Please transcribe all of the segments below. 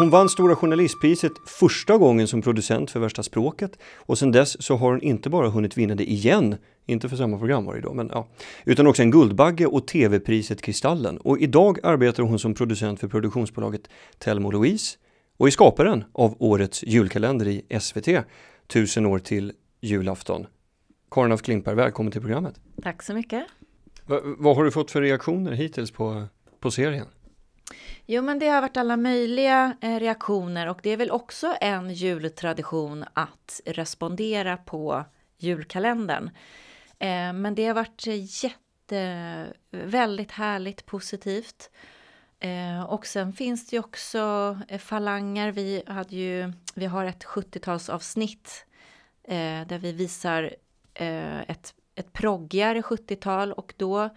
Hon vann Stora Journalistpriset första gången som producent för Värsta språket och sedan dess så har hon inte bara hunnit vinna det igen, inte för samma program var det då, men ja, utan också en Guldbagge och TV-priset Kristallen. Och idag arbetar hon som producent för produktionsbolaget Telmo Louise och är skaparen av årets julkalender i SVT, Tusen år till julafton. Karin af Klimper, välkommen till programmet. Tack så mycket. Va, vad har du fått för reaktioner hittills på, på serien? Jo, men det har varit alla möjliga eh, reaktioner och det är väl också en jultradition att respondera på julkalendern. Eh, men det har varit eh, jätte, väldigt härligt positivt. Eh, och sen finns det ju också eh, falanger. Vi, hade ju, vi har ett 70-talsavsnitt eh, där vi visar ett, ett proggigare 70-tal och då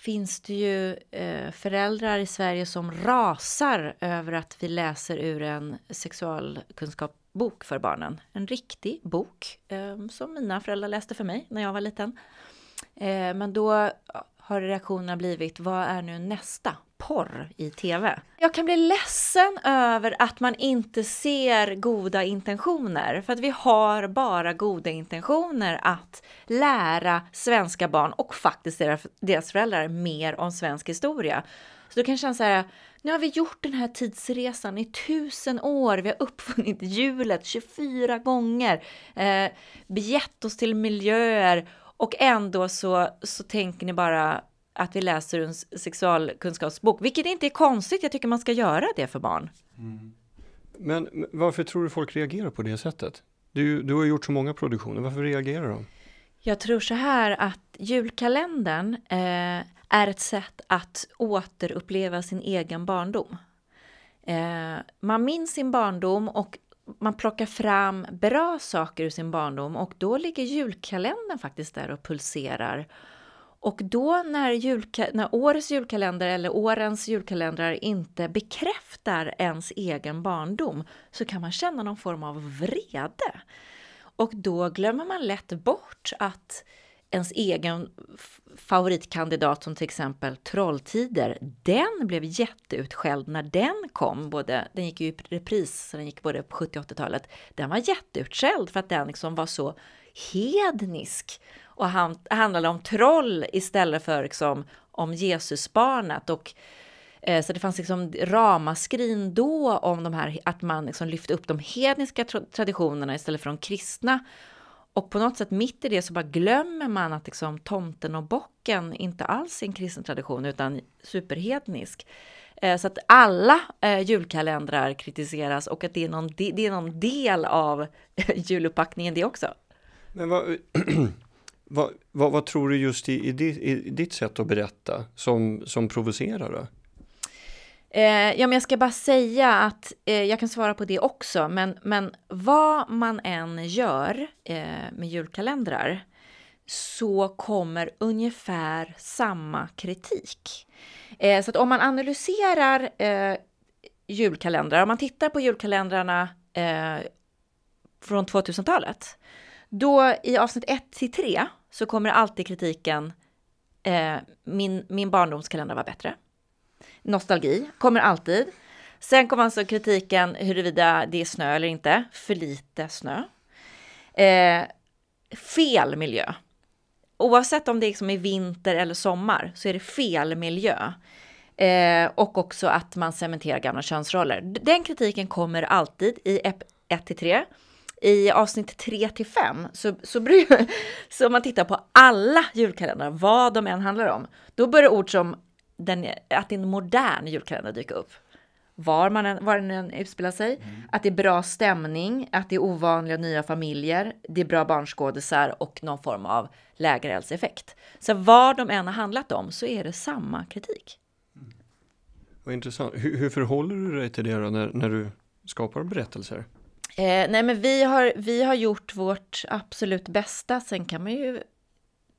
finns det ju eh, föräldrar i Sverige som rasar över att vi läser ur en sexualkunskapsbok för barnen. En riktig bok eh, som mina föräldrar läste för mig när jag var liten. Eh, men då har reaktionerna blivit, vad är nu nästa porr i TV? Jag kan bli ledsen över att man inte ser goda intentioner, för att vi har bara goda intentioner att lära svenska barn och faktiskt deras, föräldrar mer om svensk historia. Så då kan jag känna så här, nu har vi gjort den här tidsresan i tusen år, vi har uppfunnit hjulet 24 gånger, eh, begett oss till miljöer och ändå så, så tänker ni bara att vi läser en sexualkunskapsbok, vilket inte är konstigt. Jag tycker man ska göra det för barn. Mm. Men varför tror du folk reagerar på det sättet? Du, du har gjort så många produktioner, varför reagerar de? Jag tror så här att julkalendern eh, är ett sätt att återuppleva sin egen barndom. Eh, man minns sin barndom och man plockar fram bra saker ur sin barndom och då ligger julkalendern faktiskt där och pulserar och då när, julka- när årets julkalender eller årens julkalendrar inte bekräftar ens egen barndom så kan man känna någon form av vrede. Och då glömmer man lätt bort att ens egen favoritkandidat som till exempel Trolltider, den blev jätteutskälld när den kom. Både, den gick ju i repris, så den gick både på 70 och 80-talet. Den var jätteutskälld för att den liksom var så hednisk och han, handlade om troll istället för liksom, om Jesusbarnet. Och, eh, så det fanns liksom ramaskrin då om de här, att man liksom lyfte upp de hedniska traditionerna istället för de kristna. Och på något sätt mitt i det så bara glömmer man att liksom tomten och bocken inte alls är en kristen tradition utan superhednisk. Eh, så att alla eh, julkalendrar kritiseras och att det är någon, det är någon del av juluppbackningen det också. Men vad, vad, vad, vad, tror du just i, i, ditt, i, ditt sätt att berätta som, som provocerar? Då? Eh, ja, men jag ska bara säga att eh, jag kan svara på det också, men, men vad man än gör eh, med julkalendrar så kommer ungefär samma kritik. Eh, så att om man analyserar eh, julkalendrar, om man tittar på julkalendrarna eh, från 2000-talet, då i avsnitt 1 till 3 så kommer alltid kritiken eh, min, min barndomskalender var bättre. Nostalgi kommer alltid. Sen kommer alltså kritiken huruvida det är snö eller inte. För lite snö. Eh, fel miljö. Oavsett om det liksom är vinter eller sommar så är det fel miljö. Eh, och också att man cementerar gamla könsroller. Den kritiken kommer alltid i 1 till 3 i avsnitt 3 till 5, så, så, så om man tittar på alla julkalendrar, vad de än handlar om, då börjar ord som den, att en modern julkalender dyka upp. Var, man än, var den än utspelar sig, mm. att det är bra stämning, att det är ovanliga nya familjer, det är bra barnskådisar och någon form av lägereldseffekt. Så vad de än har handlat om så är det samma kritik. Mm. Vad intressant. Hur, hur förhåller du dig till det då när, när du skapar berättelser? Eh, nej, men vi har, vi har gjort vårt absolut bästa. Sen kan man ju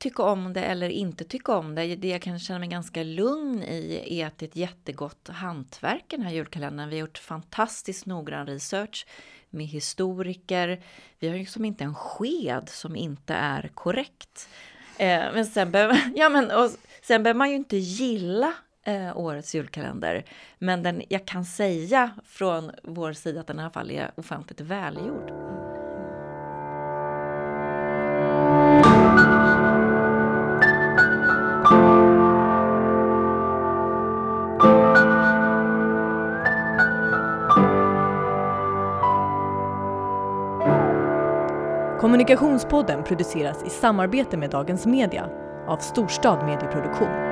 tycka om det eller inte tycka om det. Det jag kan känna mig ganska lugn i är att det är ett jättegott hantverk den här julkalendern. Vi har gjort fantastiskt noggrann research med historiker. Vi har liksom inte en sked som inte är korrekt. Eh, men sen behöver, ja, men, och sen behöver man ju inte gilla eh, årets julkalender. Men den, jag kan säga från vår sida att den i alla fall är ofantligt välgjord. Kommunikationspodden produceras i samarbete med Dagens Media av Storstad Medieproduktion.